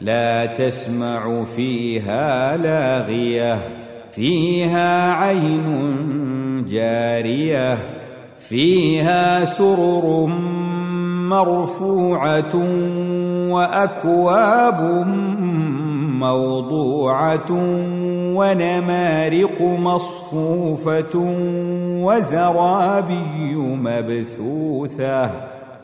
لا تسمع فيها لاغية فيها عين جارية فيها سرر مرفوعة وأكواب موضوعة ونمارق مصفوفة وزرابي مبثوثة.